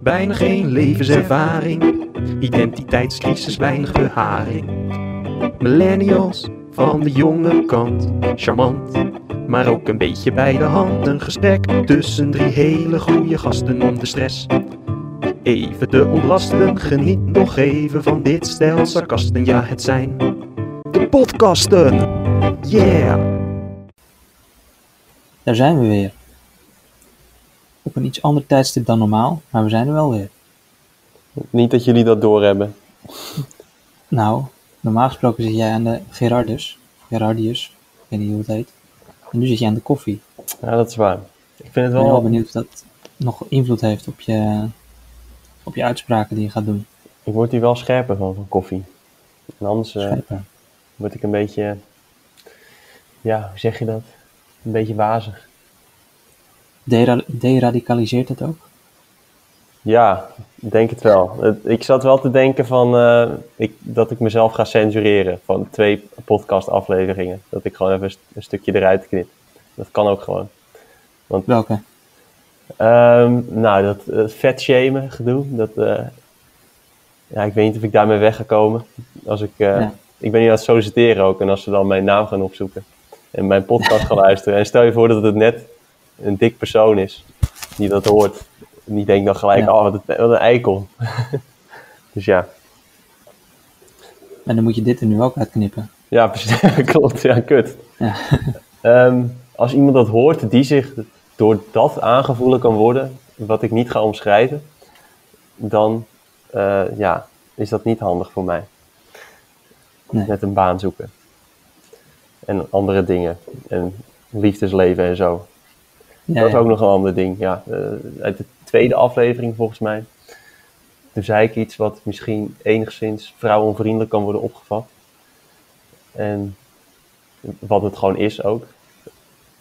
Bijna geen levenservaring, identiteitscrisis, weinig beharing. Millennials van de jonge kant, charmant, maar ook een beetje bij de hand. Een gesprek tussen drie hele goede gasten om de stress. Even te ontlasten, geniet nog even van dit stel sarcasten. Ja, het zijn de podcasten. Yeah! Daar zijn we weer. Op een iets ander tijdstip dan normaal, maar we zijn er wel weer. Niet dat jullie dat doorhebben. Nou, normaal gesproken zit jij aan de Gerardus, Gerardius, ik weet niet hoe het heet. En nu zit je aan de koffie. Ja, dat is waar. Ik vind het Ik ben wel wel... benieuwd of dat nog invloed heeft op je, op je uitspraken die je gaat doen. Ik word hier wel scherper van, van koffie. En anders Scherper. word ik een beetje... Ja, hoe zeg je dat? Een beetje wazig. Dera- deradicaliseert het ook? Ja, ik denk het wel. Ik zat wel te denken van, eh, ik, dat ik mezelf ga censureren van twee podcastafleveringen. Dat ik gewoon even een st- een stukje eruit knip. Dat kan ook gewoon. Welke? Ehm, nou, dat uh, vetshamen gedoe, dat, eh, ja, ik weet niet of ik daarmee weg ga komen. Als ik, eh, Ja. ik ben hier aan het solliciteren ook en als ze dan mijn naam gaan opzoeken en mijn podcast gaan luisteren. En stel je voor dat het net een dik persoon is die dat hoort. En die denkt dan gelijk, Ja. oh wat een, wat een eikel. dus ja, En dan moet je dit er nu ook uitknippen. ja precies, klopt, ja, kut. Ja. Ehm, als iemand dat hoort die zich door dat aangevoelen kan worden, wat ik niet ga omschrijven, dan eh, ja, is dat niet handig voor mij. Nee. Met een baan zoeken. En andere dingen. En liefdesleven en zo. Ja, dat is ook nog een ander ding. Ja, eh, uit de tweede aflevering volgens mij. Toen zei ik iets wat misschien enigszins vrouwonvriendelijk kan worden opgevat. En wat het gewoon is ook.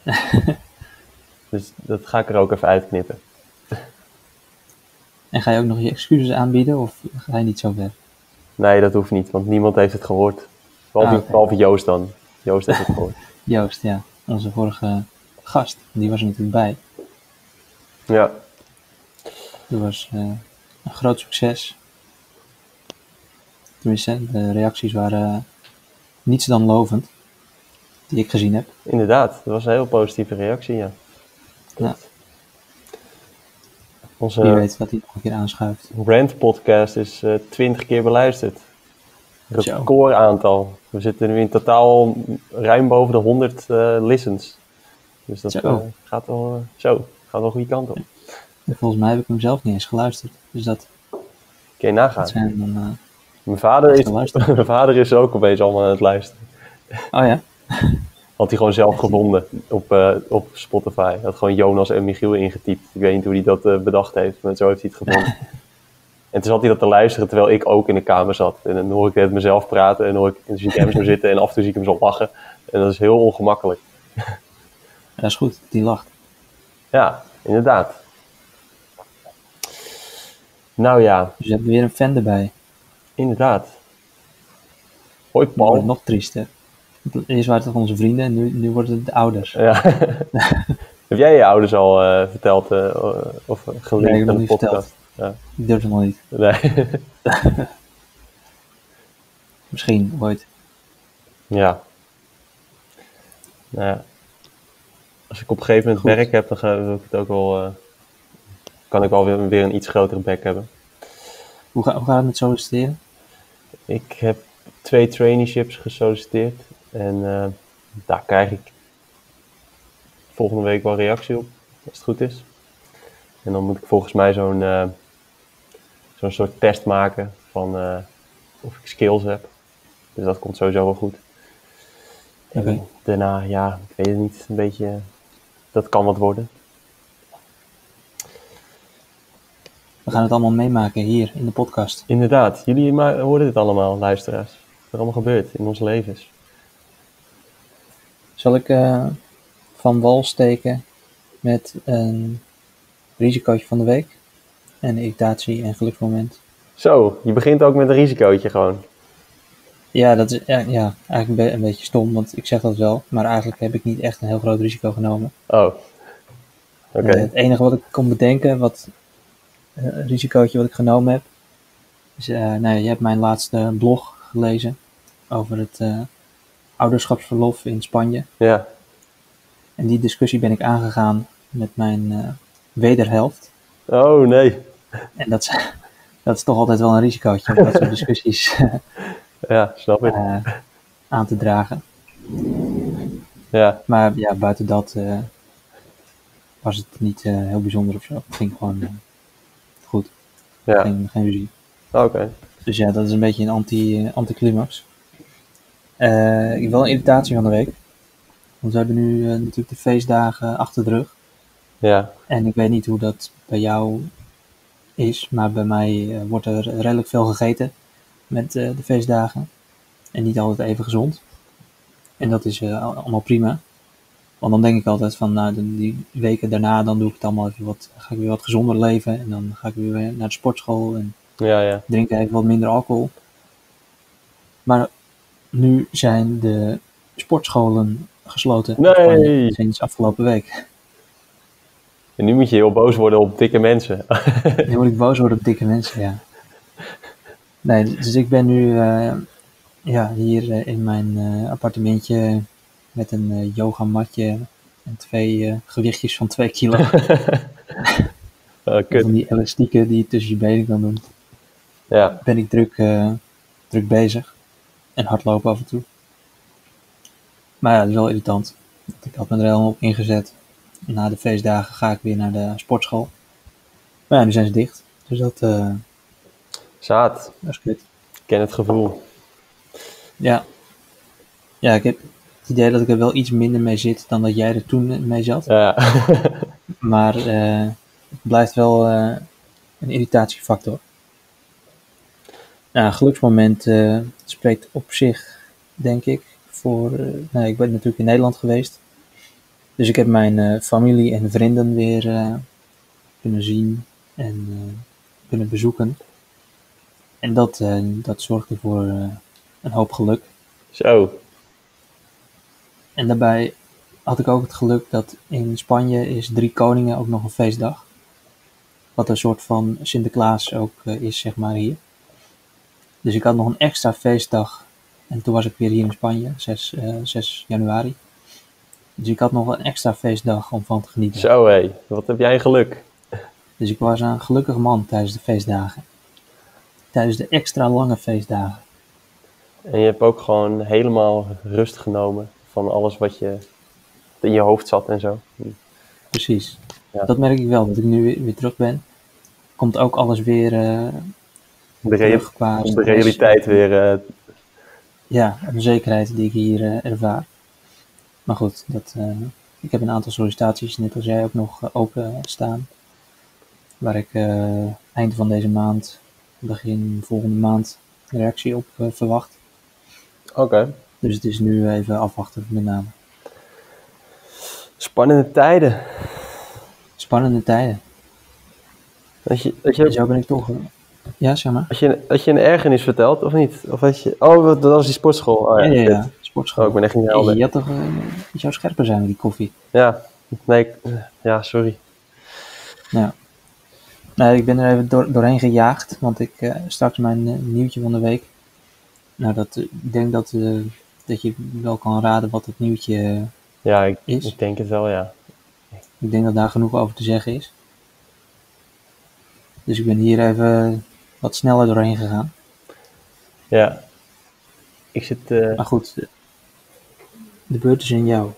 dus dat ga ik er ook even uitknippen. En ga je ook nog je excuses aanbieden of ga je niet zo ver? Nee, dat hoeft niet, want niemand heeft het gehoord. Behalve, Ah, behalve Joost dan. Joost heeft het gehoord. Joost, ja, onze vorige gast, die was er natuurlijk bij. ja, Dat was eh, een groot succes. Tenminste, de reacties waren niets dan lovend, die ik gezien heb. inderdaad. Dat was een heel positieve reactie, ja. Ja. Onze Wie weet wat hij nog een keer aanschuift. Rant podcast is eh 20 keer beluisterd. Record aantal. We zitten nu in totaal ruim boven de 100 eh, listens. Dus dat Zo. eh, gaat wel eh, zo. Gaat wel een goede kant op. En volgens mij heb ik hem zelf niet eens geluisterd. Dus dat, Kun je nagaan. dat zijn dan... eh, Mijn vader, is, mijn vader is ook opeens allemaal aan het luisteren. Oh ja? Had hij gewoon zelf gevonden op, eh, op Spotify. Had gewoon Jonas en Michiel ingetypt. Ik weet niet hoe hij dat bedacht heeft, maar zo heeft hij het gevonden. en toen zat hij dat te luisteren terwijl ik ook in de kamer zat. En dan hoor ik net mezelf praten en hoor ik, en dan zie ik hem zo zitten en af en toe zie ik hem zo lachen. En dat is heel ongemakkelijk. Dat is goed, die lacht. Ja, inderdaad. Nou ja, Dus we hebben weer een fan erbij. inderdaad. Hoi wordt Paul. nog triester. Eerst waren het onze vrienden en nu, nu worden het de ouders. Ja. Heb jij je ouders al eh, verteld eh, of gelinkt Nee, ik heb aan nog de niet podcast? Ik durf het nog niet. Nee. Misschien ooit. Ja. Nou ja. Als ik op een gegeven moment Goed. werk heb, dan ga, wil ik het ook wel, eh, kan ik wel weer, weer een iets grotere bek hebben. Hoe, ga, hoe gaat het met solliciteren? Ik heb twee traineeships gesolliciteerd en eh, daar krijg ik volgende week wel reactie op, als het goed is. En dan moet ik volgens mij zo'n eh, zo'n soort test maken van of ik skills heb. Dus dat komt sowieso wel goed. En daarna, ja, ik weet het niet, een beetje, dat kan wat worden. We gaan het allemaal meemaken hier in de podcast. Inderdaad, jullie hoorden dit allemaal, luisteraars. Wat er allemaal gebeurt in ons levens. Zal ik eh, van wal steken met een risicootje van de week? En irritatie en geluksmoment. Zo, je begint ook met een risicootje gewoon. Ja, dat is ja, ja, eigenlijk een, be- een beetje stom, want ik zeg dat wel. Maar eigenlijk heb ik niet echt een heel groot risico genomen. Oh, oké. Eh, het enige wat ik kon bedenken, wat eh, risicootje wat ik genomen heb. Dus, eh, nou je hebt mijn laatste blog gelezen over het ouderschapsverlof in Spanje. Ja. En die discussie ben ik aangegaan met mijn wederhelft. Oh nee. En dat is, dat is toch altijd wel een risicootje dat soort discussies Ja, snap ik. eh, aan te dragen. Ja. Maar ja, buiten dat eh, was het niet eh, heel bijzonder of zo. Het ging gewoon goed. Ja. Geen, geen ruzie. Oké. Dus ja, dat is een beetje een anti, anticlimax. Eh, ik heb wel een irritatie van de week. Want we hebben nu natuurlijk de feestdagen achter de rug. Ja. En ik weet niet hoe dat bij jou is, maar bij mij wordt er redelijk veel gegeten met eh, de feestdagen. En niet altijd even gezond. En dat is eh, al- allemaal prima. Want dan denk ik altijd van, nou, de- die weken daarna, dan doe ik het allemaal even wat, ga ik weer wat gezonder leven. En dan ga ik weer naar de sportschool en Ja, ja. drinken even wat minder alcohol. Maar nu zijn de sportscholen gesloten. Nee. Sinds afgelopen week. En nu moet je heel boos worden op dikke mensen. Nu moet ik boos worden op dikke mensen, ja. Nee, dus ik ben nu eh, ja, hier eh, in mijn eh, appartementje met een yogamatje en twee gewichtjes van 2 kilo. Oh. Van die elastieken die je tussen je benen kan doen. Ja. Ben ik druk, druk bezig. En hardlopen af en toe. Maar ja, dat is wel irritant. Ik had me er helemaal op ingezet. Na de feestdagen ga ik weer naar de sportschool. Maar ja, nu zijn ze dicht. Dus dat, Zaad. dat is kut. Ik ken het gevoel. Ja. Ja, ik heb het idee dat ik er wel iets minder mee zit dan dat jij er toen mee zat. Ja. Maar eh, het blijft wel eh, een irritatiefactor. Nou, geluksmoment eh, spreekt op zich, denk ik, voor... nou, ik ben natuurlijk in Nederland geweest. Dus ik heb mijn familie en vrienden weer kunnen zien en kunnen bezoeken. En dat, eh, dat zorgde voor eh, een hoop geluk. Zo. En daarbij had ik ook het geluk dat in Spanje is Drie Koningen ook nog een feestdag. Wat een soort van Sinterklaas ook eh, is, zeg maar, hier. Dus ik had nog een extra feestdag. En toen was ik weer hier in Spanje, 6, eh, 6 januari. Dus ik had nog een extra feestdag om van te genieten. Zo hé. Wat heb jij geluk. Dus ik was een gelukkig man tijdens de feestdagen. Tijdens de extra lange feestdagen. En je hebt ook gewoon helemaal rust genomen van alles wat je in je hoofd zat en zo. Precies. Ja. Dat merk ik wel, dat ik nu weer, weer terug ben. Komt ook alles weer eh De, terug qua de realiteit weer. eh, Ja, onzekerheid die ik hier eh, ervaar. Maar goed, dat, ik heb een aantal sollicitaties, net als jij ook nog open staan. Waar ik eind van deze maand, begin volgende maand, reactie op eh, verwacht. Oké. Dus het is nu even afwachten met name. Spannende tijden. Spannende tijden. Dat je, dat je, zo ben ik toch... eh, ja, zeg maar. dat je, dat je een ergernis vertelt, of niet? Of dat je, oh, dat was die sportschool. Oh, Ja, ja, ja. Sportschool. Oh, ik ben echt niet helder. je had toch... eh, je zou scherper zijn met die koffie. Ja, nee, ik- ja, sorry. Ja. Nee, ik ben er even door, doorheen gejaagd, want ik eh, straks mijn eh, nieuwtje van de week. Nou, dat, eh, ik denk dat, dat je wel kan raden wat het nieuwtje Ja, ik, is. ik denk het wel, ja. Ik denk dat daar genoeg over te zeggen is. Dus ik ben hier even wat sneller doorheen gegaan. Ja. Ik zit, eh, Maar goed, de beurt is in jou.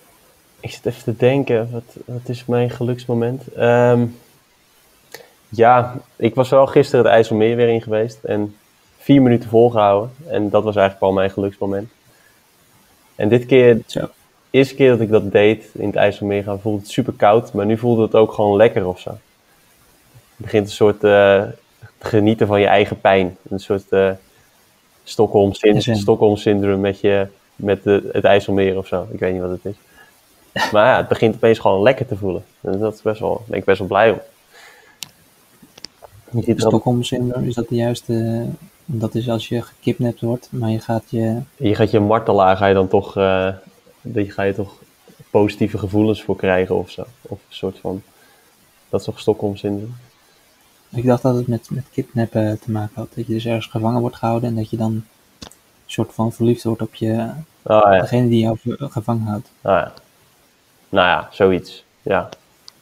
ik zit even te denken, wat, wat is mijn geluksmoment? Ehm, ja, ik was wel gisteren het IJsselmeer weer in geweest en vier minuten volgehouden. En dat was eigenlijk al mijn geluksmoment. En dit keer, Zo. de eerste keer dat ik dat deed in het IJsselmeer gaan, voelde het super koud. Maar nu voelde het ook gewoon lekker of zo. Je begint een soort te genieten van je eigen pijn. Een soort eh Stockholm, syn- SM. Stockholm syndroom met, je, met de, het IJsselmeer of zo. Ik weet niet wat het is. Maar ja, het begint opeens gewoon lekker te voelen. En dat is best wel, daar ben ik best wel blij om. Je ziet er al- Stockholm syndroom, is dat de juiste... dat is als je gekidnapt wordt, maar je gaat je... je gaat je martelaar, ga je dan toch, eh die ga je toch positieve gevoelens voor krijgen of zo. Of een soort van, dat is toch Stockholm syndroom? Ik dacht dat het met, met kidnappen te maken had. Dat je dus ergens gevangen wordt gehouden en dat je dan een soort van verliefd wordt op je, Oh ja, degene die jou gevangen houdt. oh ja. Nou ja, zoiets. Ja.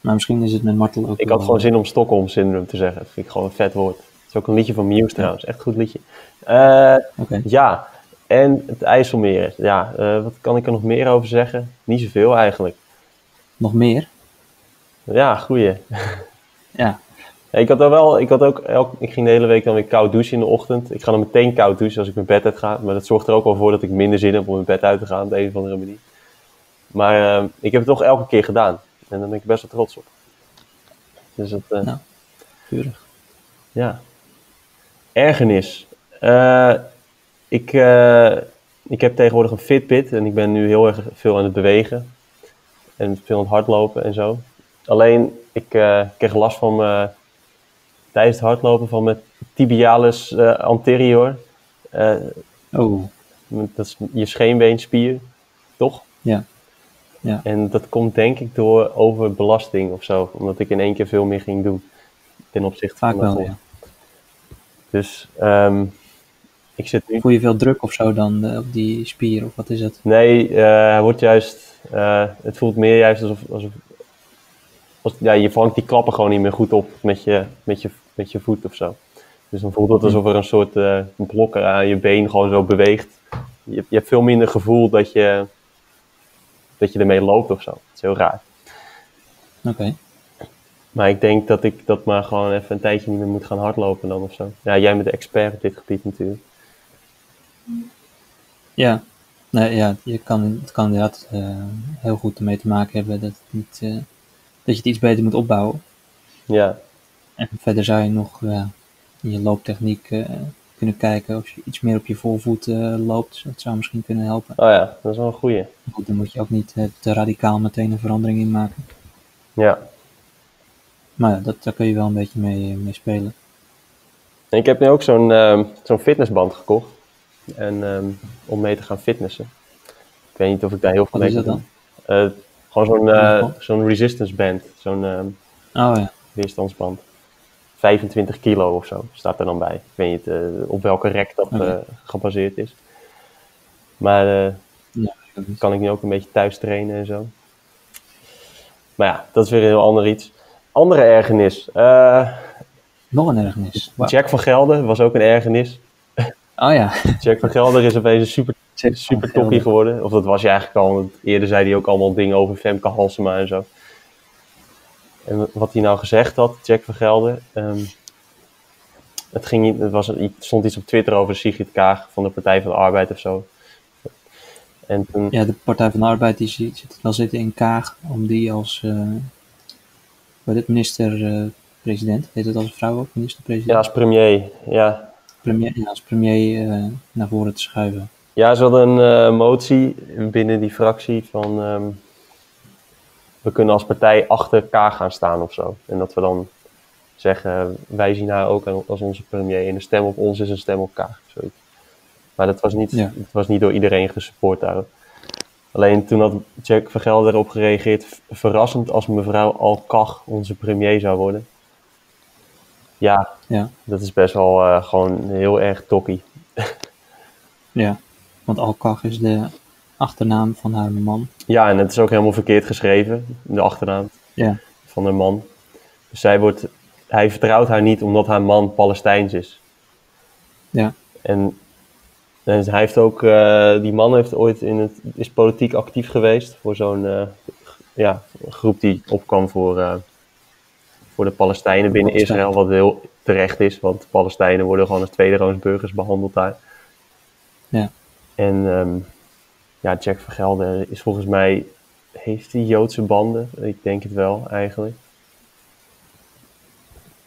Maar misschien is het met martel ook Ik had gewoon zin om Stockholm Syndrome te zeggen. Dat vind ik gewoon een vet woord. Het is ook een liedje van Muse trouwens. Echt een goed liedje. Eh, ja, en het IJsselmeer. Ja, eh, wat kan ik er nog meer over zeggen? Niet zoveel eigenlijk. nog meer? Ja, goeie. Ja, Ik had, wel, ik had ook, elk, ik ging de hele week dan weer koud douchen in de ochtend. Ik ga dan meteen koud douchen als ik mijn bed uit ga. Maar dat zorgt er ook wel voor dat ik minder zin heb om mijn bed uit te gaan, op de een of andere manier. Maar eh, ik heb het toch elke keer gedaan. En daar ben ik best wel trots op. Dus Nou. keurig. ja. Ergernis. Eh, ik, eh, ik heb tegenwoordig een Fitbit en ik ben nu heel erg veel aan het bewegen. En veel aan het hardlopen en zo. Alleen, ik kreeg last van mijn, tijdens het hardlopen van mijn tibialis anterior. Oh, dat is je scheenbeenspier, toch? ja. Ja. En dat komt denk ik door overbelasting of zo. Omdat ik in één keer veel meer ging doen. Ten opzichte Vaak van wel, ja. Dus ehm, ik zit nu. Voel je veel druk of zo dan eh, op die spier, of wat is het? Nee, hij wordt juist. eh, het voelt meer juist alsof. alsof als, ja, je vangt die klappen gewoon niet meer goed op met je, met je, met je voet of zo. Dus dan voelt het alsof er een soort blokker aan je been gewoon zo beweegt. Je, je hebt veel minder gevoel dat je, dat je ermee loopt of zo. Dat is heel raar. Oké, Maar ik denk dat ik dat maar gewoon even een tijdje niet meer moet gaan hardlopen dan of zo. Ja, jij bent de expert op dit gebied natuurlijk. ja. Nee, ja, je kan, het kan inderdaad eh, heel goed ermee te maken hebben dat, het niet, eh, dat je het iets beter moet opbouwen. Ja, En verder zou je nog eh, in je looptechniek kunnen kijken of je iets meer op je voorvoet eh, loopt. Dat zou misschien kunnen helpen. oh ja, dat is wel een goeie. Goed, dan moet je ook niet eh, te radicaal meteen een verandering in maken. Ja. Maar ja, dat, daar kun je wel een beetje mee, mee spelen. En ik heb nu ook zo'n ehm, zo'n fitnessband gekocht. En, ehm, om mee te gaan fitnessen. Ik weet niet of ik daar heel veel Wat mee is dat. Eh, gewoon zo'n eh, dan? zo'n resistance band. Zo'n ehm, Oh ja, weerstandsband. 25 kilo of zo staat er dan bij. Ik weet niet eh, op welke rek dat eh, gebaseerd is. Maar eh, ja, kan ik nu ook een beetje thuis trainen en zo. Maar ja, dat is weer een heel ander iets. Andere ergernis. Nog een ergernis. Wauw. Jack van Gelder was ook een ergernis. Oh ja, Jack van Gelder is opeens een super, Jack super toppie geworden. Of dat was hij eigenlijk al. Eerder zei hij ook allemaal dingen over Femke Halsema en zo. En wat hij nou gezegd had, Jack van Gelder. ehm, het, ging, niet- het was, het stond iets op Twitter over Sigrid Kaag van de Partij van de Arbeid of zo. En toen, ja, de Partij van de Arbeid die zit, zit wel zitten in Kaag om die als is het, minister-president, heet het als vrouw ook, ja, minister-president? als premier. Ja, Premier, ja, als premier eh, naar voren te schuiven. Ja, ze hadden een eh, motie binnen die fractie van ehm, we kunnen als partij achter Kaag gaan staan of zo. En dat we dan zeggen, wij zien haar ook als onze premier en een stem op ons is een stem op of Zoiets. Maar dat was niet, Ja. het was niet door iedereen gesupport daar. Alleen toen had Jack van Gelder erop gereageerd, "V- verrassend als mevrouw Al-Kag onze premier zou worden. Ja, Ja, dat is best wel eh, gewoon heel erg tokkie. ja. Want Alkag is de achternaam van haar man. Ja, en het is ook helemaal verkeerd geschreven, de achternaam Ja, van haar man. Dus zij wordt, hij vertrouwt haar niet omdat haar man Palestijns is. ja, En, en hij heeft ook, eh, die man heeft ooit in het, is politiek actief geweest voor zo'n eh, ja, groep die opkwam voor, eh, voor de Palestijnen binnen. Israël, wat heel terecht is, want Palestijnen worden gewoon als tweederangs burgers behandeld daar. ja. En ehm, ja, Jack van Gelder is volgens mij, heeft hij Joodse banden? Ik denk het wel, eigenlijk.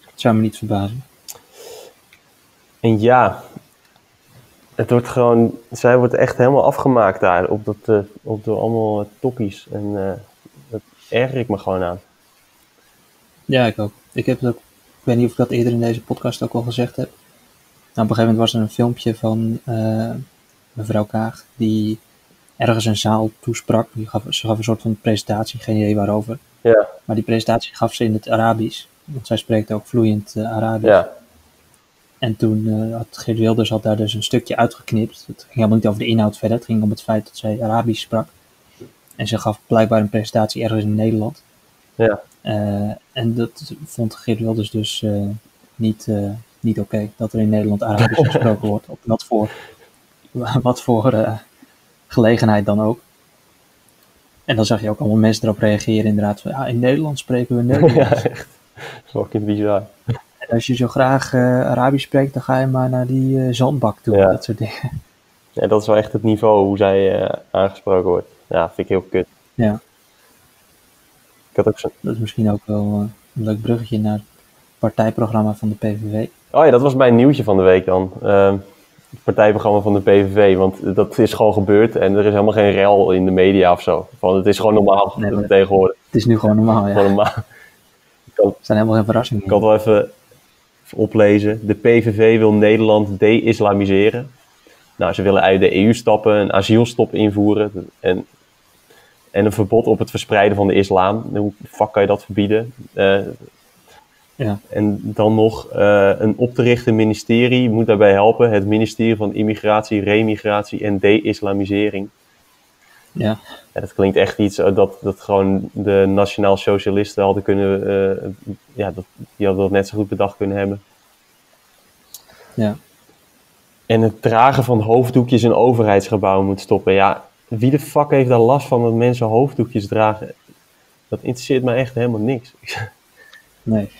Het zou me niet verbazen. En ja, het wordt gewoon, zij wordt echt helemaal afgemaakt daar op, dat, eh, op door allemaal uh, tokkies. En eh dat erger ik me gewoon aan. Ja, ik ook. Ik heb het ook, ik weet niet of ik dat eerder in deze podcast ook al gezegd heb. Nou, op een gegeven moment was er een filmpje van eh, mevrouw Kaag die ergens een zaal toesprak. Die gaf, ze gaf een soort van presentatie, geen idee waarover. Ja, Maar die presentatie gaf ze in het Arabisch. Want zij spreekt ook vloeiend eh, Arabisch. Ja, En toen eh, had Geert Wilders had daar dus een stukje uitgeknipt. Het ging helemaal niet over de inhoud verder. Het ging om het feit dat zij Arabisch sprak. En ze gaf blijkbaar een presentatie ergens in Nederland. ja. Eh, en dat vond Geert Wilders dus niet, niet oké. dat er in Nederland Arabisch gesproken wordt. Op wat voor, wat voor gelegenheid dan ook. En dan zag je ook allemaal mensen erop reageren inderdaad. Van, ja, in Nederland spreken we Nederlands. ja echt. Fucking bizar. En als je zo graag eh, Arabisch spreekt, dan ga je maar naar die eh, zandbak toe. Ja. Dat soort dingen. Ja, dat is wel echt het niveau hoe zij eh, aangesproken wordt. Ja, vind ik heel kut. Ja, Ik had ook zo'n... dat is misschien ook wel een leuk bruggetje naar het partijprogramma van de PVV. Oh ja, dat was mijn nieuwtje van de week dan. Ehm, partijprogramma van de PVV. Want dat is gewoon gebeurd en er is helemaal geen rel in de media of zo. Van, het is gewoon normaal Nee, maar- tegenwoordig. Het is nu gewoon normaal, ja. Gewoon normaal. Er zijn helemaal geen verrassingen. Ik kan het wel even, oplezen. De PVV wil Nederland de-islamiseren. Nou, ze willen uit de EU stappen, een asielstop invoeren en, en een verbod op het verspreiden van de islam. Hoe fuck kan je dat verbieden? Eh, Ja. En dan nog eh, een op te richten ministerie moet daarbij helpen. Het ministerie van Immigratie, Remigratie en De-islamisering. Ja, Ja, dat klinkt echt iets eh, dat, dat gewoon de nationaal socialisten hadden kunnen... eh, ja, dat, die hadden dat net zo goed bedacht kunnen hebben. ja. En het dragen van hoofddoekjes in overheidsgebouwen moet stoppen. Ja, wie de fuck heeft daar last van dat mensen hoofddoekjes dragen? Dat interesseert mij echt helemaal niks. Nee.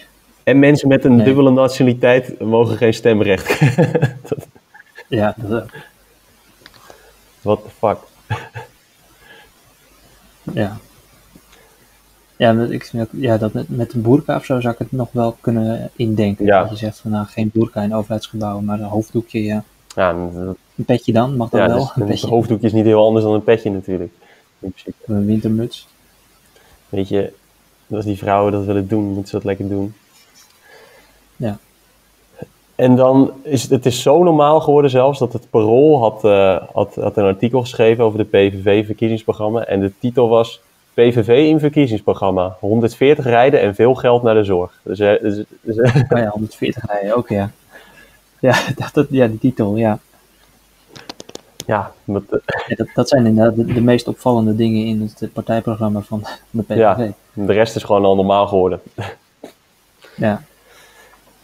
En mensen met een Nee. dubbele nationaliteit mogen geen stemrecht. Dat- Ja, dat ook. What the fuck? Ja. Ja, ik vind ook, ja, dat met, met een boerka of zo zou ik het nog wel kunnen indenken. Ja. Dat je zegt van nou, geen boerka in overheidsgebouwen, maar een hoofddoekje, ja. Ja, dat- Een petje dan, mag dat ja wel? dus een een hoofddoekje is niet heel anders dan een petje natuurlijk. Een wintermuts. Weet je, als die vrouwen dat willen doen, moeten ze dat lekker doen. En dan is het, het is zo normaal geworden zelfs dat het Parool had, eh, had, had een artikel geschreven over de PVV-verkiezingsprogramma. En de titel was PVV in verkiezingsprogramma. 140 rijden en veel geld naar de zorg. Dus, eh, dus, dus, eh, Oh ja, 140 rijden ook, ja. Ja, dat, ja, die titel, ja. ja, met, ja dat, dat zijn inderdaad de, de meest opvallende dingen in het partijprogramma van de PVV. Ja. de rest is gewoon al normaal geworden. Ja.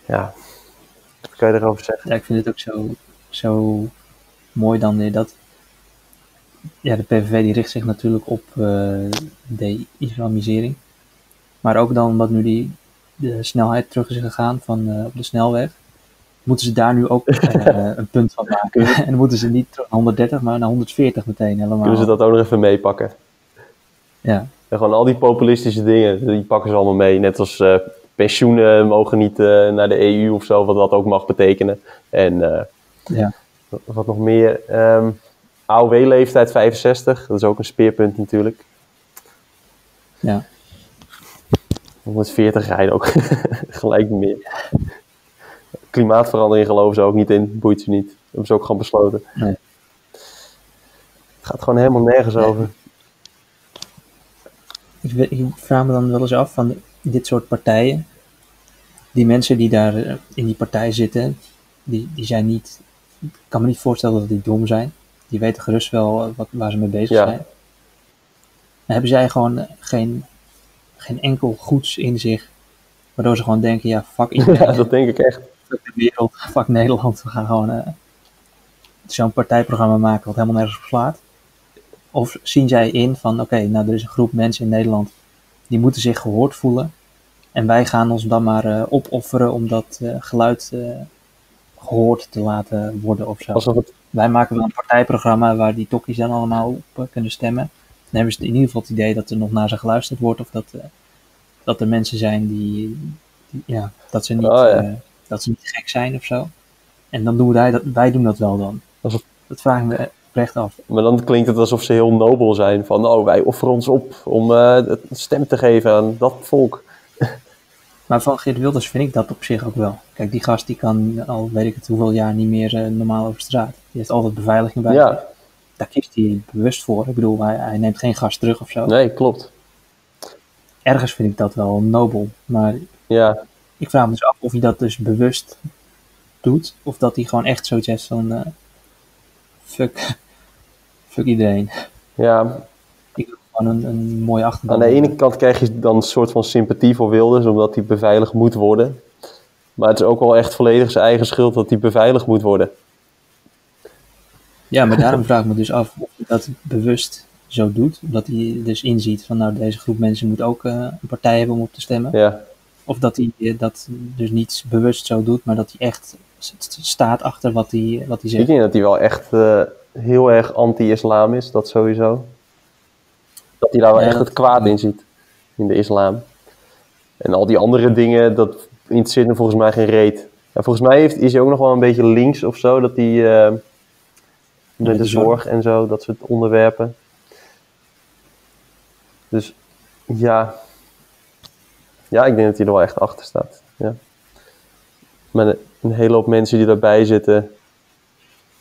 Ja, wat kan je erover zeggen? ik vind het ook zo, zo mooi dan weer dat... Ja, de PVV die richt zich natuurlijk op eh, de islamisering. Maar ook dan omdat nu die, de snelheid terug is gegaan van, eh, op de snelweg. Moeten ze daar nu ook eh, een punt van maken. en dan moeten ze niet terug naar 130, maar naar 140 meteen helemaal. Kunnen ze dat ook nog even meepakken? Ja, En gewoon al die populistische dingen, die pakken ze allemaal mee. Net als pensioenen mogen niet eh, naar de EU of zo, wat dat ook mag betekenen. En eh, ja. wat- nog meer? Ehm AOW-leeftijd 65, dat is ook een speerpunt natuurlijk. ja. 140 rijden ook gelijk meer. Klimaatverandering geloven ze ook niet in, boeit ze niet. Dat hebben ze ook gewoon besloten. Nee. Het gaat gewoon helemaal nergens over. Ik, ik vraag me dan wel eens af van dit soort partijen. Die mensen die daar eh, in die partij zitten, die, die zijn niet. Ik kan me niet voorstellen dat die dom zijn. Die weten gerust wel eh, wat, waar ze mee bezig Ja. zijn. Dan hebben zij gewoon geen, geen enkel goeds in zich. Waardoor ze gewoon denken: ja, fuck iedereen, Ja, dat denk ik echt. fuck de wereld, fuck Nederland. We gaan gewoon eh, zo'n partijprogramma maken wat helemaal nergens op slaat. Of zien zij in van, oké, nou er is een groep mensen in Nederland die moeten zich gehoord voelen. En wij gaan ons dan maar eh, opofferen om dat eh, geluid eh, gehoord te laten worden of zo. Alsof het, Wij maken wel een partijprogramma waar die tokkies dan allemaal op kunnen stemmen. Dan hebben ze in ieder geval het idee dat er nog naar ze geluisterd wordt. Of dat, dat er mensen zijn die, die- ja, dat ze, niet, Oh, ja. dat ze niet gek zijn of zo. En dan doen wij dat, wij doen dat wel dan. Alsof- Dat vragen we recht af. maar dan klinkt het alsof ze heel nobel zijn. Van, oh, wij offeren ons op om stem te geven aan dat volk. Maar van Geert Wilders vind ik dat op zich ook wel. Kijk, die gast die kan al weet ik het hoeveel jaar niet meer eh, normaal over straat. Die heeft altijd beveiliging bij zich. Ja, Daar kiest hij bewust voor. Ik bedoel, hij, hij neemt geen gast terug of zo. nee, klopt. Ergens vind ik dat wel nobel. Maar Ja, ik vraag me dus af of hij dat dus bewust doet, of dat hij gewoon echt zoiets heeft van eh, fuck, fuck iedereen. Ja, gewoon een, een mooie achterban. aan de ene kant krijg je dan een soort van sympathie voor Wilders, omdat hij beveiligd moet worden. Maar het is ook wel echt volledig zijn eigen schuld dat hij beveiligd moet worden. Ja, maar daarom vraag ik me dus af of hij dat bewust zo doet. Omdat hij dus inziet van nou deze groep mensen moet ook eh, een partij hebben om op te stemmen. Ja, Of dat hij eh, dat dus niet bewust zo doet, maar dat hij echt staat achter wat hij, wat hij ik zegt. denk dat hij wel echt eh, heel erg anti-islam is, dat sowieso. Dat hij daar wel echt het kwaad in ziet, in de islam. En al die andere dingen, dat interesseert hem volgens mij geen reet. Ja, volgens mij heeft, is hij ook nog wel een beetje links of zo, dat hij eh, met de de zorg. en zo, dat soort onderwerpen. Dus ja, ja, ik denk dat hij er wel echt achter staat. Ja. Maar een, hele hoop mensen die daarbij zitten,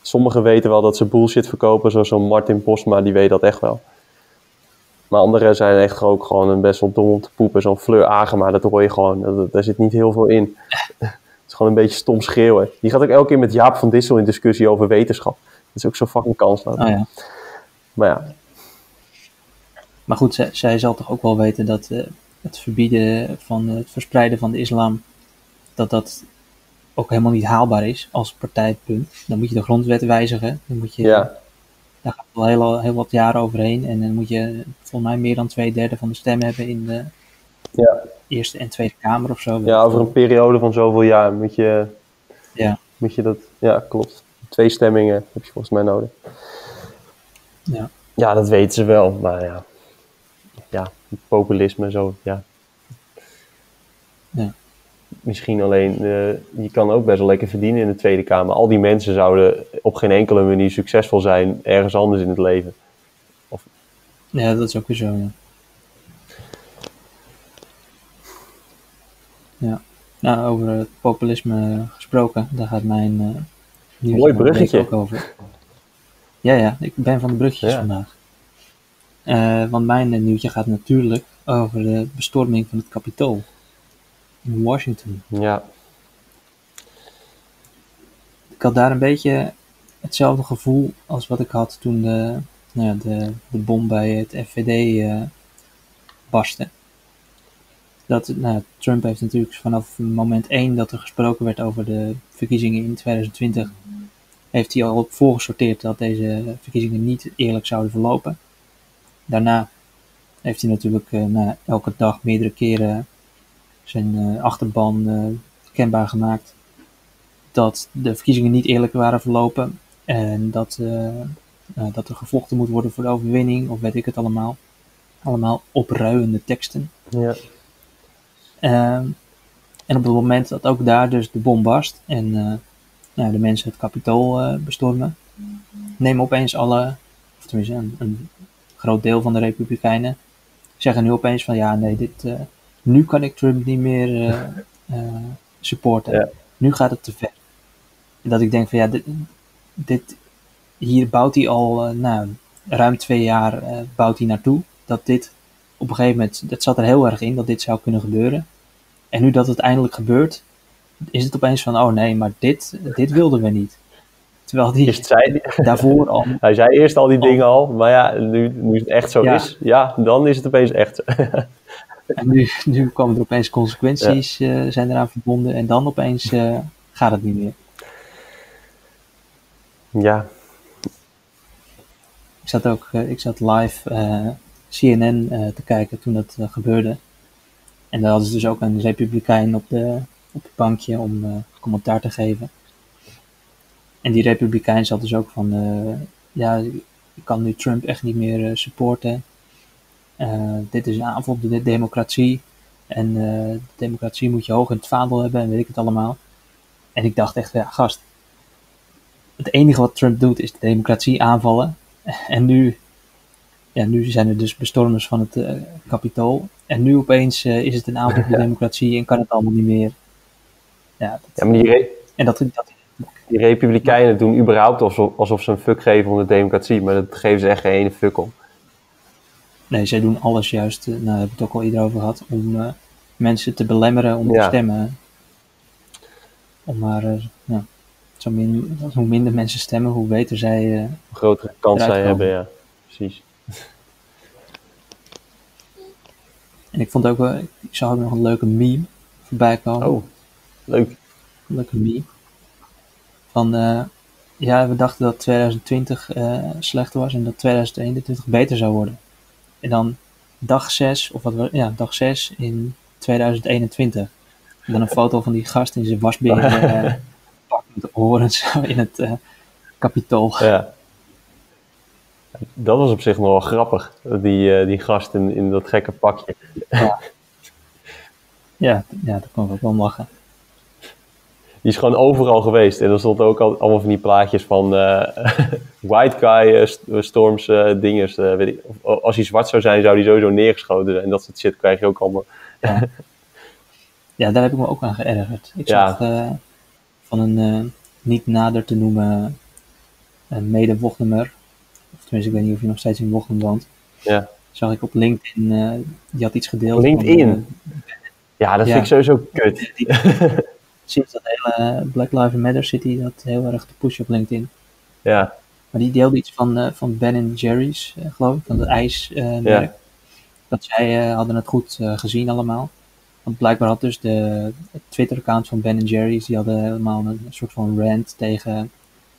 sommigen weten wel dat ze bullshit verkopen, zoals zo'n Martin Posma, die weet dat echt wel. Maar anderen zijn echt ook gewoon een best wel dom om te poepen. Zo'n Fleur Agema, dat hoor je gewoon. Dat- Daar zit niet heel veel in. Het is gewoon een beetje stom schreeuwen. Die gaat ook elke keer met Jaap van Dissel in discussie over wetenschap. Dat is ook zo fucking kansloos. Oh ja. Maar ja, Maar goed, zij, zij zal toch ook wel weten dat eh, het verbieden van eh, het verspreiden van de islam, dat dat ook helemaal niet haalbaar is als partijpunt. Dan moet je de grondwet wijzigen. Dan moet je, ja, Daar gaat wel heel, heel wat jaren overheen. En dan moet je volgens mij meer dan twee derde van de stem hebben in de ja. Eerste en Tweede Kamer of zo. ja, over een periode van zoveel jaar moet je, Ja. moet je dat... Ja, klopt. Twee stemmingen heb je volgens mij nodig. Ja. Ja, dat weten ze wel. Maar ja, ja populisme en zo, ja. Ja. Misschien alleen, eh, je kan ook best wel lekker verdienen in de Tweede Kamer. Al die mensen zouden op geen enkele manier succesvol zijn ergens anders in het leven. Ja, dat is ook weer zo, ja. Ja. Nou, over het populisme gesproken, daar gaat mijn Mooi bruggetje. ook over. Ja, ja, ik ben van de bruggetjes Ja. vandaag. Eh, want mijn nieuwtje gaat natuurlijk over de bestorming van het Capitool in Washington. Ja, Ik had daar een beetje hetzelfde gevoel als wat ik had toen de, nou ja, de, de bom bij het FVD eh barstte. Dat, nou, Trump heeft natuurlijk vanaf moment 1 dat er gesproken werd over de verkiezingen in 2020, heeft hij al op voorgesorteerd dat deze verkiezingen niet eerlijk zouden verlopen. Daarna heeft hij natuurlijk eh, na elke dag meerdere keren zijn eh, achterban eh, kenbaar gemaakt dat de verkiezingen niet eerlijk waren verlopen en dat, eh, dat er gevochten moet worden voor de overwinning, of weet ik het allemaal. Allemaal opruiende teksten. ja, Ehm, en op het moment dat ook daar dus de bom barst en nou, de mensen het kapitool bestormen, nemen opeens alle, of tenminste een, een groot deel van de Republikeinen, zeggen nu opeens van ja, nee, dit, nu kan ik Trump niet meer eh, eh, supporten. Ja. Nu gaat het te ver. En dat ik denk van ja, dit, dit hier bouwt hij al eh, nou, ruim twee jaar bouwt hij naartoe. Dat dit op een gegeven moment, dat zat er heel erg in dat dit zou kunnen gebeuren. En nu dat het eindelijk gebeurt, is het opeens van oh nee, maar dit, dit wilden we niet. Terwijl die zei daarvoor al hij zei eerst al die dingen al, maar ja, nu, nu het echt zo Ja. is, ja, dan is het opeens echt. En nu, nu komen er opeens consequenties eh, zijn eraan verbonden en dan opeens eh, gaat het niet meer. ja, Ik zat ook eh, ik zat live CNN te kijken toen dat gebeurde. En daar hadden ze dus ook een republikein op, de, op het bankje om commentaar te geven. En die republikein zat dus ook van, ja, ik kan nu Trump echt niet meer supporten. Eh, dit is een aanval op de democratie. En eh, de democratie moet je hoog in het vaandel hebben en weet ik het allemaal. En ik dacht echt, ja, gast. Het enige wat Trump doet is de democratie aanvallen. En nu, ja, nu zijn er dus bestormers van het eh kapitool. En nu opeens is het een aanval op de democratie en kan het allemaal niet meer. Ja, dat, ja maar die, en dat, dat, die republikeinen doen überhaupt alsof, alsof ze een fuck geven om de democratie, maar dat geven ze echt geen ene fuck om. Nee, zij doen alles juist, eh, nou, daar hebben we het ook al eerder over gehad, om eh, mensen te belemmeren om Ja. te stemmen. Om maar, eh, ja, zo min, hoe minder mensen stemmen, hoe beter zij... eh, Hoe grotere kans zij hebben, ja. Precies. en ik vond ook wel, ik zag ook nog een leuke meme voorbij komen. Oh, leuk. Een leuke meme. Van, ja, we dachten dat 2020 eh, slecht was en dat 2021 beter zou worden. En dan dag 6, of wat we, ja, dag 6 in 2021. En dan een foto van die gast in zijn wasbeer eh pak met de oren zo in het eh kapitool. Ja. Dat was op zich nog wel grappig. Die, eh, die gast in, in dat gekke pakje. Ja, ja, daar kon ik ook wel lachen. Die is gewoon overal geweest. En er stond ook al, allemaal van die plaatjes van white guy st- storms eh dingers. weet ik. Of als hij zwart zou zijn, zou hij sowieso neergeschoten zijn. En dat soort shit krijg je ook allemaal. Ja, daar heb ik me ook aan geërgerd. Ik Ja. zag van een niet nader te noemen een mede-Wochnummer, of tenminste ik weet niet of je nog steeds in Wochnum woont, Ja. zag ik op LinkedIn, die had iets gedeeld. LinkedIn? Van, Ja, dat Ja. vind ik sowieso kut. die, sinds dat hele Black Lives Matter hij dat heel erg te pushen op LinkedIn. Ja, Maar die deelde iets van, eh, van Ben Jerry's, eh, geloof ik, van het ijsmerk. Ja. Dat zij eh, hadden het goed gezien allemaal. Want blijkbaar had dus de Twitter-account van Ben Jerry's, die hadden helemaal een, soort van rant tegen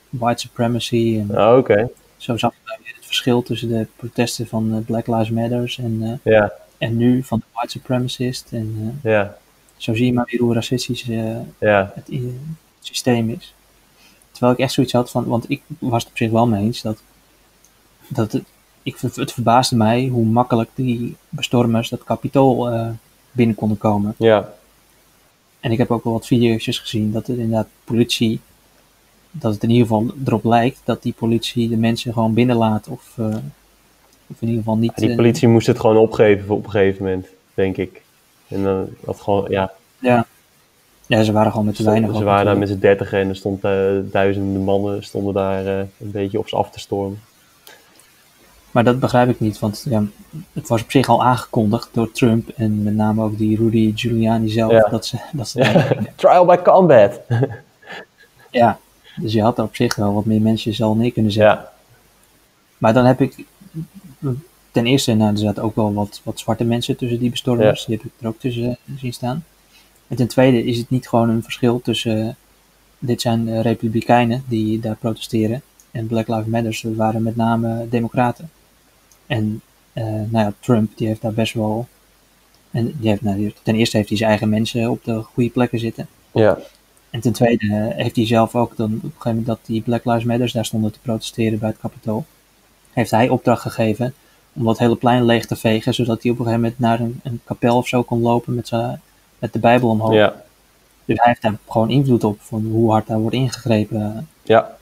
white supremacy. En oh, oké. zo zag je weer het verschil tussen de protesten van Black Lives Matters en, Ja, en nu van de white supremacist. En ja, zo zie je maar weer hoe racistisch het systeem is. Terwijl ik echt zoiets had van, want ik was het op zich wel mee eens dat, dat het, ik, het verbaasde mij hoe makkelijk die bestormers dat kapitool eh, binnen konden komen. Ja, En ik heb ook wel wat video's gezien dat het inderdaad politie, dat het in ieder geval erop lijkt dat die politie de mensen gewoon binnenlaat of, eh, of in ieder geval niet. die eh, politie moest het gewoon opgeven op een gegeven moment, denk ik. En dan dat gewoon, ja, ja. Ja, ze waren gewoon met te weinig. ze waren daar met z'n dertigen en er stond eh, duizenden mannen stonden daar eh, een beetje op ze af te stormen. Maar dat begrijp ik niet, want ja, het was op zich al aangekondigd door Trump en met name ook die Rudy Giuliani zelf, Ja. dat ze, dat ze. Trial by combat! Ja, dus je had er op zich wel wat meer mensen zal neer kunnen zetten. Ja, Maar dan heb ik ten eerste, nou, er zaten ook wel wat, wat zwarte mensen tussen die bestormers, die heb ik er ook tussen zien staan. En ten tweede is het niet gewoon een verschil tussen, dit zijn eh, republikeinen die daar protesteren en Black Lives Matter dat waren met name democraten. En eh, nou ja, Trump die heeft daar best wel, en die heeft, nou, ten eerste heeft hij zijn eigen mensen op de goede plekken zitten. ja, En ten tweede eh, heeft hij zelf ook dan op een gegeven moment dat die Black Lives Matter daar stonden te protesteren bij het Capitool, heeft hij opdracht gegeven om dat hele plein leeg te vegen, zodat hij op een gegeven moment naar een, een kapel of zo kon lopen met, zijn met de Bijbel omhoog. ja, Dus hij heeft daar gewoon invloed op van hoe hard daar wordt ingegrepen. ja,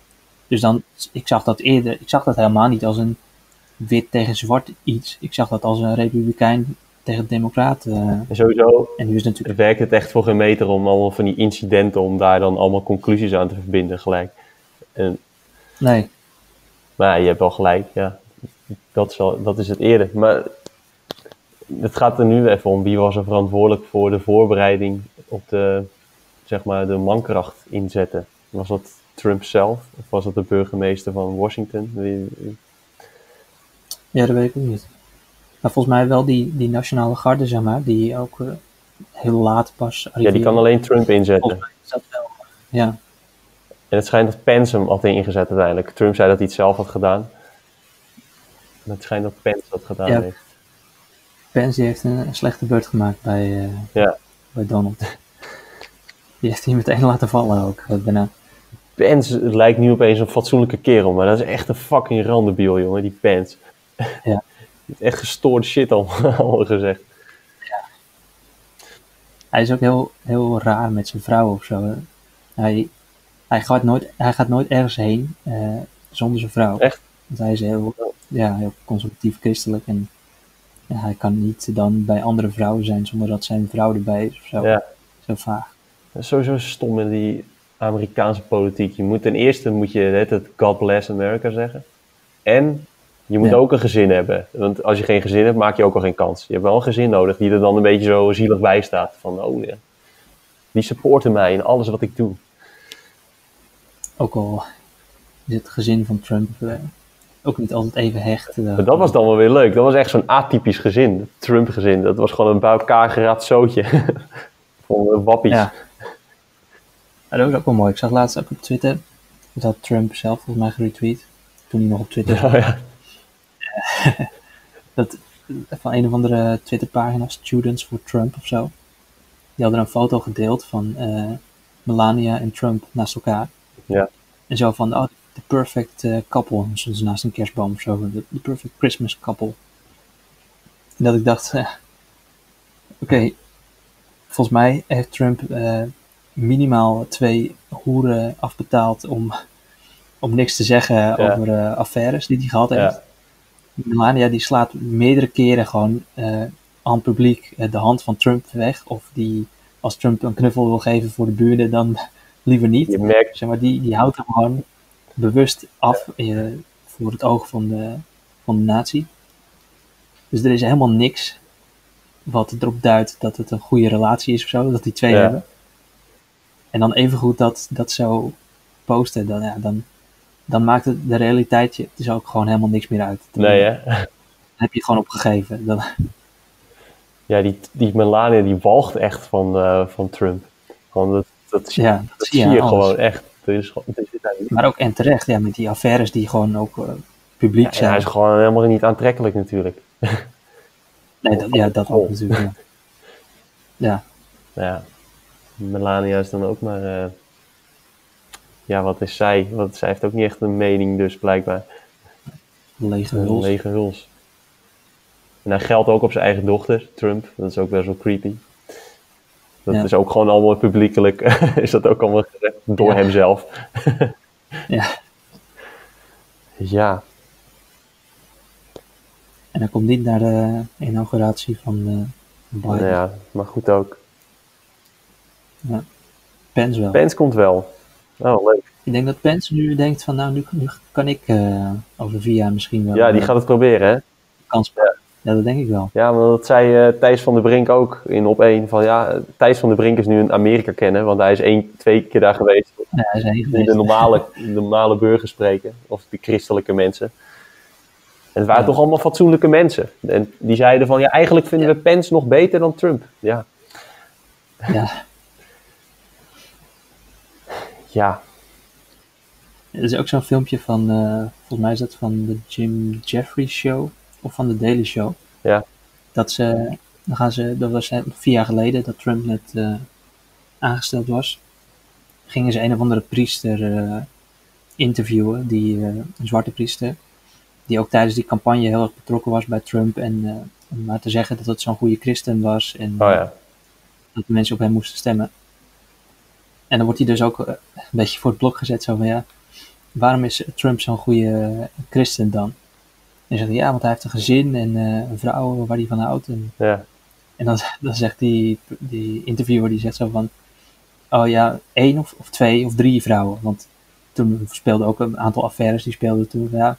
Dus dan, ik zag dat eerder, ik zag dat helemaal niet als een wit tegen zwart iets. Ik zag dat als een republikein tegen democraat. eh, En sowieso en nu is het natuurlijk, werkt het echt voor geen meter om allemaal van die incidenten, om daar dan allemaal conclusies aan te verbinden gelijk. En, nee, maar ja, je hebt wel gelijk, ja. Dat is, wel, dat is het eerder. Maar het gaat er nu even om, wie was er verantwoordelijk voor de voorbereiding op de, zeg maar, de mankracht inzetten? Was dat Trump zelf? Of was dat de burgemeester van Washington? Ja, dat weet ik ook niet. Maar volgens mij wel die, die nationale garde, zeg maar, die ook eh, heel laat pas Ja, die kan alleen Trump inzetten. Volgens mij is dat wel. Ja, En het schijnt dat Pence hem had ingezet uiteindelijk. Trump zei dat hij het zelf had gedaan. Het schijnt dat Pence dat gedaan Ja. heeft. Pence heeft een, slechte beurt gemaakt bij, eh, Ja. bij Donald. Die heeft hij meteen laten vallen ook, daarna. Pence het lijkt nu opeens een fatsoenlijke kerel, maar dat is echt een fucking randebiel, jongen, die Pence. Ja. Echt gestoorde shit allemaal, allemaal gezegd. Hij is ook heel, heel raar met zijn vrouw of zo. hè. Hij, hij, gaat, nooit, hij gaat nooit ergens heen eh, zonder zijn vrouw. Echt? Want hij is heel, ja, heel conservatief christelijk en ja, hij kan niet dan bij andere vrouwen zijn zonder dat zijn vrouw erbij is of zo. Ja. Zo vaag. Dat is sowieso stom in die Amerikaanse politiek. Je moet ten eerste moet je het God bless America zeggen. En je moet Ja. ook een gezin hebben. Want als je geen gezin hebt, maak je ook al geen kans. Je hebt wel een gezin nodig die er dan een beetje zo zielig bij staat. Van, oh ja, die supporten mij in alles wat ik doe. Ook al is het gezin van Trump eh, ook niet altijd even hecht. eh, Maar dat was dan wel weer leuk. Dat was echt zo'n atypisch gezin. Trump-gezin. Dat was gewoon een bij elkaar geraapt zootje. Van eh, wappies. Ja. Ja, dat was ook wel mooi. Ik zag laatst ook op Twitter. Dat had Trump zelf volgens mij geretweet. Toen hij nog op Twitter. Oh, ja. dat, van een of andere Twitterpagina, Students for Trump of zo. Die hadden een foto gedeeld van eh, Melania en Trump naast elkaar. Ja. En zo van, oh, the perfect eh, couple. Soms naast een kerstboom of zo. The, perfect Christmas couple. En dat ik dacht, eh, oké, volgens mij heeft Trump eh, minimaal twee hoeren afbetaald om, om niks te zeggen over eh, affaires die hij gehad heeft. Ja. Melania die slaat meerdere keren gewoon aan het publiek de hand van Trump weg. Of die, als Trump een knuffel wil geven voor de buren, dan liever niet. Je merkt, Zeg maar, die, die houdt hem gewoon bewust af eh, voor het oog van de, van de natie. Dus er is helemaal niks wat erop duidt dat het een goede relatie is of zo, dat die twee Ja. hebben. En dan evengoed dat, dat zo posten, dan, ja, dan, dan maakt het de realiteit je dus ook gewoon helemaal niks meer uit. Dan, nee hè. dan heb je het gewoon opgegeven. Dan, Ja, die, die Melania die walgt echt van, eh, van Trump. Gewoon dat, dat, zie- ja, dat zie je gewoon echt. Maar ook en terecht, ja, met die affaires die gewoon ook eh, publiek Ja, zijn. hij is gewoon helemaal niet aantrekkelijk natuurlijk. Nee, dat, ja, dat ook natuurlijk. Ja. ja. Ja, Melania is dan ook maar. eh, ja, wat is zij? Want zij heeft ook niet echt een mening, dus blijkbaar. lege huls. lege huls. En hij geldt ook op zijn eigen dochter, Trump. Dat is ook best wel creepy. Dat Ja. is ook gewoon allemaal publiekelijk. is dat ook allemaal gezegd door Ja. hemzelf. Ja. Ja, En hij komt niet naar de inauguratie van Biden. nou ja, maar goed ook. Pence wel. Pence komt wel. Oh, leuk. Ik denk dat Pence nu denkt van nou, nu, nu kan ik eh, over vier jaar misschien wel Ja, die eh, gaat het proberen, hè? kans. Ja, dat denk ik wel. Ja, maar dat zei eh, Thijs van der Brink ook in op één. Van ja, Thijs van der Brink is nu in Amerika kennen, want hij is één, twee keer daar geweest. Ja, hij is Die geweest. de normale, de normale burgers spreken, of de christelijke mensen. En het waren Ja. toch allemaal fatsoenlijke mensen. En die zeiden van ja, eigenlijk vinden we Pence nog beter dan Trump. Ja, Ja, ja, er is ook zo'n filmpje van, eh, volgens mij is dat van de Jim Jeffrey Show of van de Daily Show. Ja. Dat ze, dan gaan ze, dat was eh, vier jaar geleden dat Trump net eh, aangesteld was. Gingen ze een of andere priester eh, interviewen, die, een zwarte priester, die ook tijdens die campagne heel erg betrokken was bij Trump. En om maar te zeggen dat het zo'n goede christen was en oh ja. dat de mensen op hem moesten stemmen. En dan wordt hij dus ook een beetje voor het blok gezet, zo van ja, waarom is Trump zo'n goede christen dan? En zegt hij, ja, want hij heeft een gezin en eh, een vrouw waar hij van houdt. En, ja. en dan, dan zegt die, die interviewer, die zegt zo van, oh ja, één of, of twee of drie vrouwen. Want toen speelde ook een aantal affaires, die speelden toen, ja.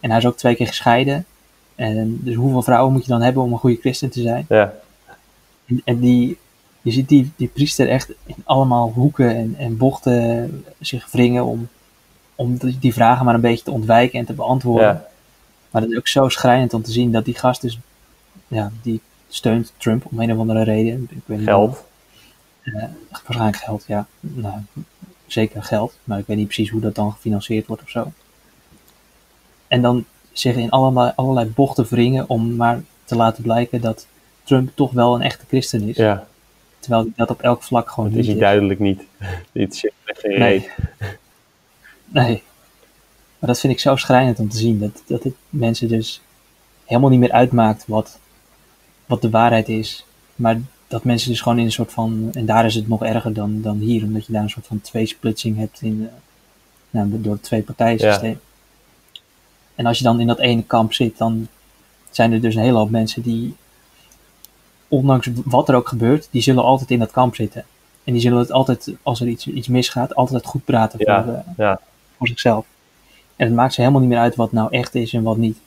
En hij is ook twee keer gescheiden. En dus hoeveel vrouwen moet je dan hebben om een goede christen te zijn? ja. En, en die, je ziet die, die priester echt in allemaal hoeken en, en bochten zich wringen om, om die, die vragen maar een beetje te ontwijken en te beantwoorden. Ja. Maar het is ook zo schrijnend om te zien dat die gast dus, ja, die steunt Trump om een of andere reden. Ik weet niet Geld. Eh, waarschijnlijk geld, ja. Nou, zeker geld, maar ik weet niet precies hoe dat dan gefinancierd wordt of zo. En dan zich in allerlei, allerlei bochten wringen om maar te laten blijken dat Trump toch wel een echte christen is. Ja, Terwijl hij dat op elk vlak gewoon dat is niet hij duidelijk niet. Dit zit geen Nee. Nee. Maar dat vind ik zo schrijnend om te zien. Dat, dat het mensen dus helemaal niet meer uitmaakt wat, wat de waarheid is. Maar dat mensen dus gewoon in een soort van... En daar is het nog erger dan, dan hier. Omdat je daar een soort van tweesplitsing hebt in, nou, door het twee partijen systeem. En als je dan in dat ene kamp zit, dan zijn er dus een hele hoop mensen die... Ondanks wat er ook gebeurt, die zullen altijd in dat kamp zitten. En die zullen het altijd, als er iets, iets misgaat, altijd goed praten Ja. voor, eh, Ja. voor zichzelf. En het maakt ze helemaal niet meer uit wat nou echt is en wat niet.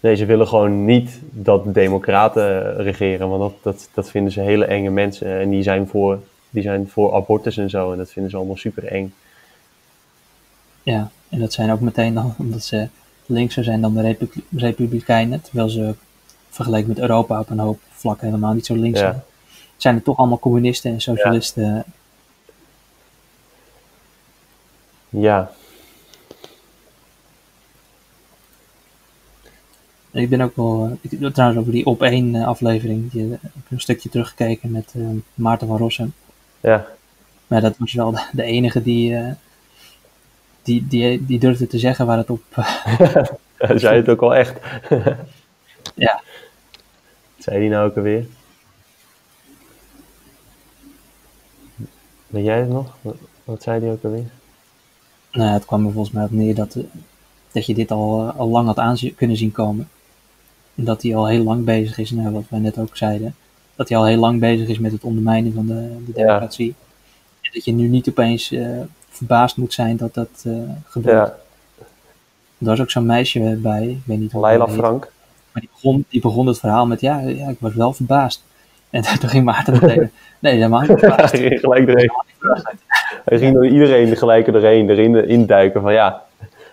Nee, ze willen gewoon niet dat de democraten regeren, want dat, dat, dat vinden ze hele enge mensen. En die zijn, voor, die zijn voor abortus en zo, en dat vinden ze allemaal super eng. Ja, en dat zijn ook meteen dan, omdat ze linkser zijn dan de Repu- Republikeinen, terwijl ze vergeleken met Europa op een hoop vlakken helemaal niet zo links Ja. zijn. Zijn er toch allemaal communisten en socialisten. Ja, ik ben ook wel, eh, ik, trouwens over die op één eh, aflevering, die, eh, ik heb een stukje teruggekeken met Maarten van Rossum. ja, Maar dat was wel de, de enige die, die, die, die durfde te zeggen waar het op, Hij zei het ook al echt. ja, Wat zei hij nou ook alweer? Weet jij het nog? Wat, wat zei hij ook alweer? Nou, het kwam er volgens mij op neer dat, dat je dit al, al lang had aan kunnen zien komen. En dat hij al heel lang bezig is, nou, wat wij net ook zeiden, dat hij al heel lang bezig is met het ondermijnen van de, de democratie. En dat je nu niet opeens eh, verbaasd moet zijn dat dat eh, gebeurt. Ja, Er was ook zo'n meisje bij, ik weet niet hoe heet, Frank. maar die begon, die begon het verhaal met, ja, ja, ik was wel verbaasd. En toen ging Maarten meteen, nee, helemaal niet verbaasd. Hij ging gelijk erheen. Hij ging door iedereen gelijk erheen, erin induiken van ja.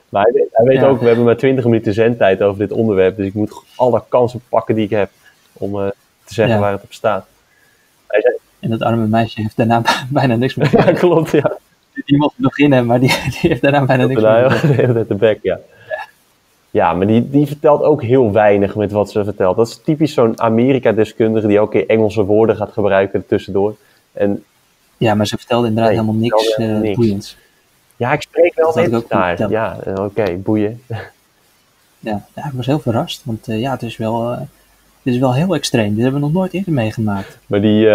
Maar hij weet, hij weet Ja. ook, we hebben maar 20 minuten zendtijd over dit onderwerp. Dus ik moet alle kansen pakken die ik heb om eh, te zeggen Ja. waar het op staat. Hij zei, En dat arme meisje heeft daarna bijna niks meer ja, klopt, ja. Die mocht beginnen, maar die, die heeft daarna bijna niks meer heel- de ja. Ja, maar die, die vertelt ook heel weinig met wat ze vertelt. Dat is typisch zo'n Amerika-deskundige die ook keer Engelse woorden gaat gebruiken tussendoor. En Ja, maar ze vertelde inderdaad helemaal niks, eh, niks. boeiends. Ja, ik spreek wel mensen ook daar. Ja, eh, oké, boeien. Ja, ik was heel verrast, want eh, ja, het is wel, eh, het is wel heel extreem. Dit hebben we nog nooit eerder meegemaakt. Maar die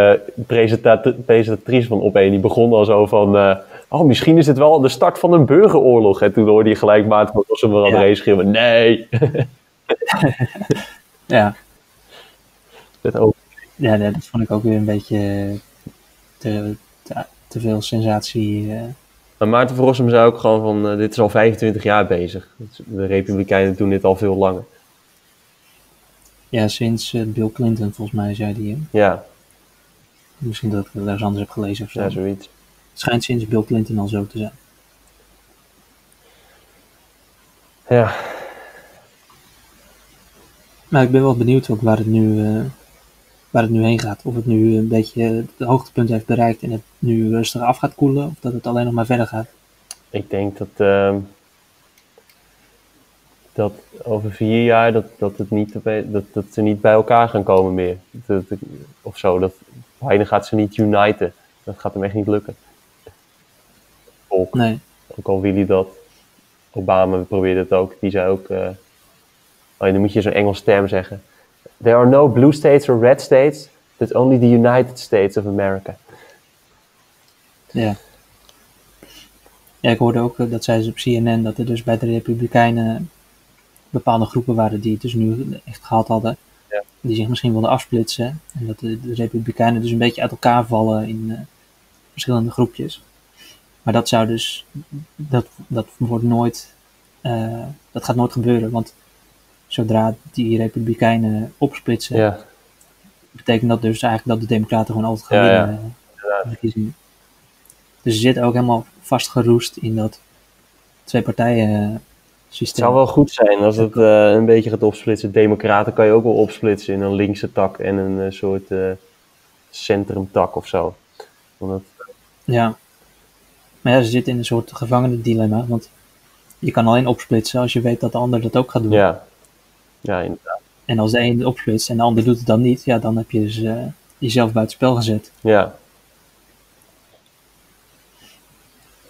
presentatrice van Op1, die begon al zo van... oh, misschien is het wel de start van een burgeroorlog. En toen hoorde je gelijk Maarten van Rossum er aan schreeuwen. Nee! Ja, Dat ook. ja dat vond ik ook weer een beetje te, te, te veel sensatie. Maar Maarten van Rossum zei ook gewoon van... eh, dit is al 25 jaar bezig. De Republikeinen doen dit al veel langer. ja, sinds eh, Bill Clinton, volgens mij, zei die. hè. Ja, Misschien dat ik het ergens anders heb gelezen of zo. ja zoiets. Het schijnt sinds Bill Clinton al zo te zijn. Ja, Maar ik ben wel benieuwd ook waar het nu, eh, waar het nu heen gaat. Of het nu een beetje het hoogtepunt heeft bereikt en het nu rustig af gaat koelen. Of dat het alleen nog maar verder gaat. ik denk dat... ehm, dat over vier jaar dat, dat, het niet, dat, dat ze niet bij elkaar gaan komen meer. Dat, dat- of zo. Dat, Biden gaat ze niet uniten. Dat gaat hem echt niet lukken. Volk. Nee, Ook al wil hij dat. Obama probeerde het ook. Die zei ook... eh, oh, dan moet je zo'n Engels term zeggen. There are no blue states or red states. There's only the United States of America. ja. Ja, ik hoorde ook, eh, dat zei ze op CNN, dat er dus bij de Republikeinen bepaalde groepen waren die het dus nu echt gehad hadden. Ja. Die zich misschien wilden afsplitsen. En dat de, de Republikeinen dus een beetje uit elkaar vallen in eh, verschillende groepjes. Maar dat zou dus, dat, dat wordt nooit, eh, dat gaat nooit gebeuren. Want zodra die Republikeinen opsplitsen, Ja, betekent dat dus eigenlijk dat de Democraten gewoon altijd gaan Ja, winnen. eh, de verkiezingen. Dus ze zitten ook helemaal vastgeroest in dat twee partijen eh, Het systeem. zou wel goed zijn als het eh, een beetje gaat opsplitsen. Democraten kan je ook wel opsplitsen in een linkse tak en een soort centrumtak of zo. Omdat, Ja. Maar ja, ze zitten in een soort gevangenendilemma. Want je kan alleen opsplitsen als je weet dat de ander dat ook gaat doen. ja. Ja, inderdaad. En als de een opsplitst en de ander doet het dan niet, ja, dan heb je dus, eh, jezelf buitenspel gezet. Ja,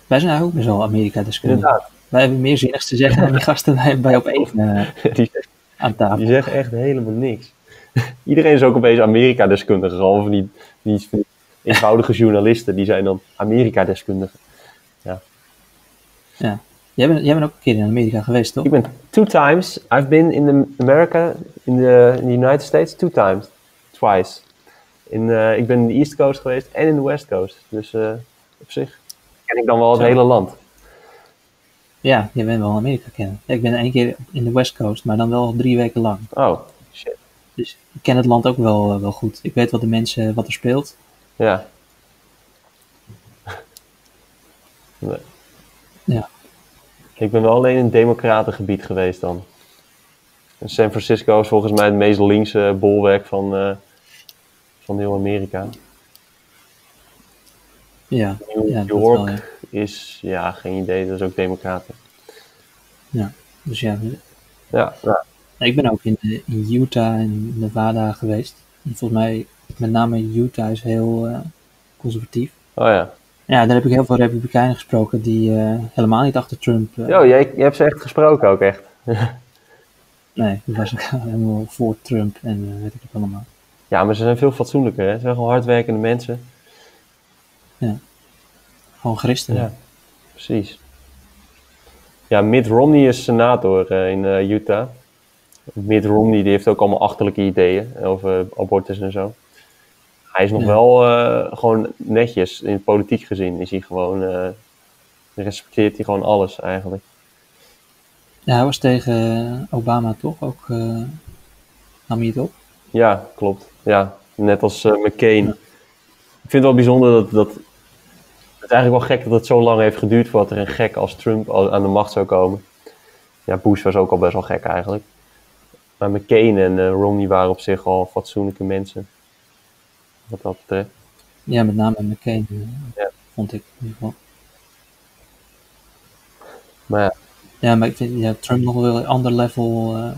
Wij zijn eigenlijk ook best wel Amerika-deskundigen. inderdaad. Wij hebben meer zinnigs te zeggen dan die gasten bij, bij op één Die, aan tafel. die zeggen echt helemaal niks. Iedereen is ook opeens Amerika-deskundige. Die, die eenvoudige journalisten, die zijn dan Amerika-deskundigen. Ja. Jij, bent, jij bent ook een keer in Amerika geweest, toch? Ik ben two times, I've been in the America, in the, in the United States, two times, twice. In, eh, ik ben in de East Coast geweest en in de West Coast. Dus eh, op zich ken ik dan wel het Zo. hele land. Ja, je bent wel Amerika kennen. Ja, ik ben één keer in de West Coast, maar dan wel drie weken lang. Oh, shit. Dus ik ken het land ook wel, eh, wel goed. Ik weet wat de mensen, wat er speelt. Ja. Nee. Ja. Ik ben wel alleen in het democratengebied geweest dan. En San Francisco is volgens mij het meest linkse bolwerk van, eh, van heel Amerika. Ja, New ja York wel, ja. is, ja, geen idee, dat is ook democraten. Dus ja, Ja, ja, ik ben ook in, eh, in Utah en Nevada geweest. En volgens mij, met name Utah is heel eh, conservatief. oh ja. Ja, daar heb ik heel veel republikeinen gesproken die eh, helemaal niet achter Trump... eh, Yo, jij, je hebt ze echt gesproken ook echt. Nee, die was helemaal voor Trump en eh, weet ik het allemaal. Ja, maar ze zijn veel fatsoenlijker, hè. Ze zijn gewoon hardwerkende mensen. Gewoon christenen. Ja, precies. Ja, Mitt Romney is senator in Utah. Mitt Romney die heeft ook allemaal achterlijke ideeën over abortus en zo. Hij is nog Ja. wel eh, gewoon netjes, in politiek gezien is hij gewoon, eh, respecteert hij gewoon alles eigenlijk. Ja, hij was tegen eh, Obama toch ook, eh, nam hij het op? Ja, klopt. Ja, net als McCain. Ik vind het wel bijzonder dat, dat... Het is eigenlijk wel gek dat het zo lang heeft geduurd voordat er een gek als Trump aan de macht zou komen. Ja, Bush was ook al best wel gek eigenlijk. Maar McCain en Romney waren op zich al fatsoenlijke mensen. Wat dat betreft. Ja, met name McCain, eh, Ja. vond ik in ieder geval. Maar ja, Ja, maar ik vind ja, Trump nog wel een ander level eh,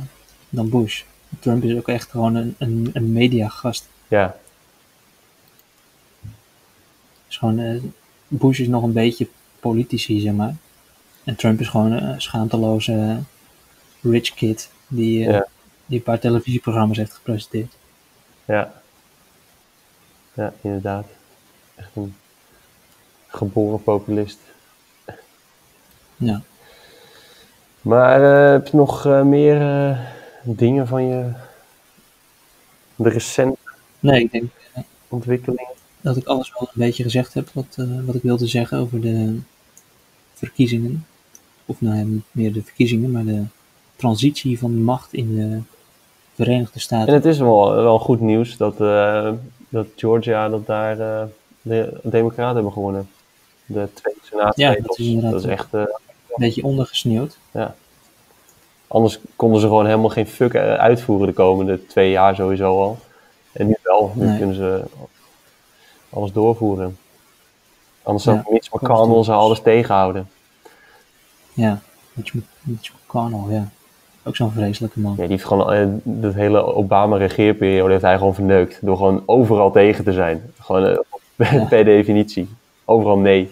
dan Bush. Trump is ook echt gewoon een, een, een mediagast. ja, Is gewoon, eh, Bush is nog een beetje politici, zeg maar. En Trump is gewoon een schaamteloze eh, rich kid die, eh, Ja. die een paar televisieprogramma's heeft gepresenteerd. ja. Ja, inderdaad. Echt een geboren populist. Ja. Maar eh, heb je nog eh, meer eh, dingen van je... De recente Nee, ik denk ontwikkelingen? dat ik alles wel een beetje gezegd heb wat, wat ik wilde zeggen over de verkiezingen. Of nou ja, niet meer de verkiezingen, maar de transitie van macht in de Verenigde En Staten. het is wel, wel goed nieuws dat, dat Georgia, dat daar eh, de Democraten hebben gewonnen. De twee Ja, senaatzetels. dat is inderdaad dat is echt... eh, Een beetje ondergesneeuwd. anders konden ze gewoon helemaal geen fuck eh, uitvoeren de komende twee jaar sowieso al. En nu wel. Nu Nee. kunnen ze alles doorvoeren. Anders zou Ja, Mitch McConnell ze alles tegenhouden. Ja, Mitch McConnell, ja. Ook zo'n vreselijke man. Ja, die heeft gewoon eh, de hele Obama-regeerperiode heeft hij gewoon verneukt. Door gewoon overal tegen te zijn. Gewoon eh, Ja. per definitie. Overal nee.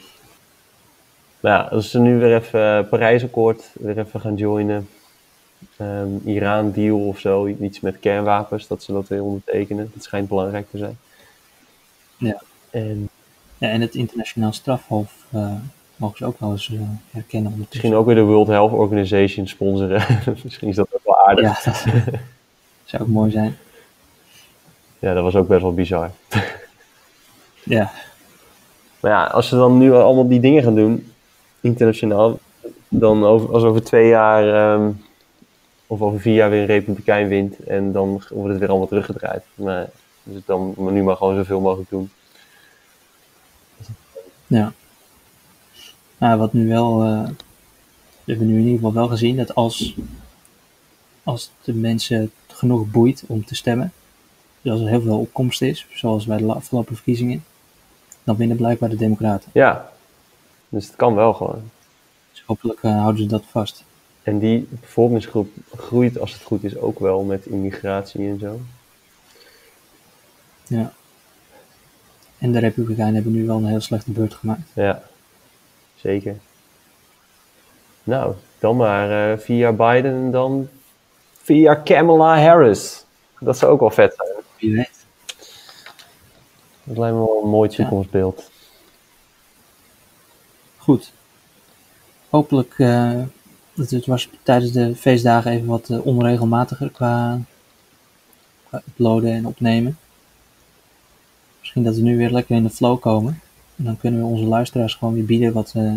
Nou ja, als ze nu weer even uh, Parijsakkoord weer even gaan joinen. Ehm, Iran-deal of zo. Iets met kernwapens. Dat ze dat weer ondertekenen. Dat schijnt belangrijk te zijn. Ja. En Ja, en het internationaal strafhof eh, mogen ze ook wel eens eh, herkennen ondertussen. misschien ook weer de World Health Organization sponsoren. misschien is dat ook wel aardig. Ja, dat zou ook mooi zijn. ja, dat was ook best wel bizar. Ja, Maar ja, als ze dan nu allemaal die dingen gaan doen, internationaal, dan over, als over twee jaar ehm, of over vier jaar weer een republikein wint en dan wordt het weer allemaal teruggedraaid. Maar, dus dan maar nu maar gewoon zoveel mogelijk doen. ja. Maar wat nu wel, eh, we hebben nu in ieder geval wel gezien dat als, als de mensen genoeg boeit om te stemmen, dus als er heel veel opkomst is, zoals bij de afgelopen verkiezingen, dan winnen blijkbaar de Democraten. Ja, dus het kan wel gewoon. Dus hopelijk eh, houden ze dat vast. En die bevolkingsgroep groeit als het goed is ook wel met immigratie en zo. Ja. En de Republikeinen hebben nu wel een heel slechte beurt gemaakt. Ja, zeker. Nou, dan maar eh jaar Biden en dan jaar Kamala Harris. Dat zou ook wel vet zijn. Wie weet. Dat lijkt me wel een mooi toekomstbeeld. Goed. Hopelijk, het, het was tijdens de feestdagen even wat eh, onregelmatiger qua, qua uploaden en opnemen. Misschien dat we nu weer lekker in de flow komen. En dan kunnen we onze luisteraars gewoon weer bieden wat, eh,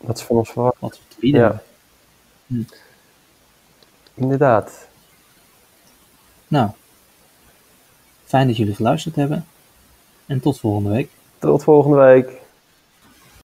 Wat is van ons verwacht? wat we te bieden Ja. Hm. Inderdaad. Nou, fijn dat jullie geluisterd hebben. En tot volgende week. Tot volgende week.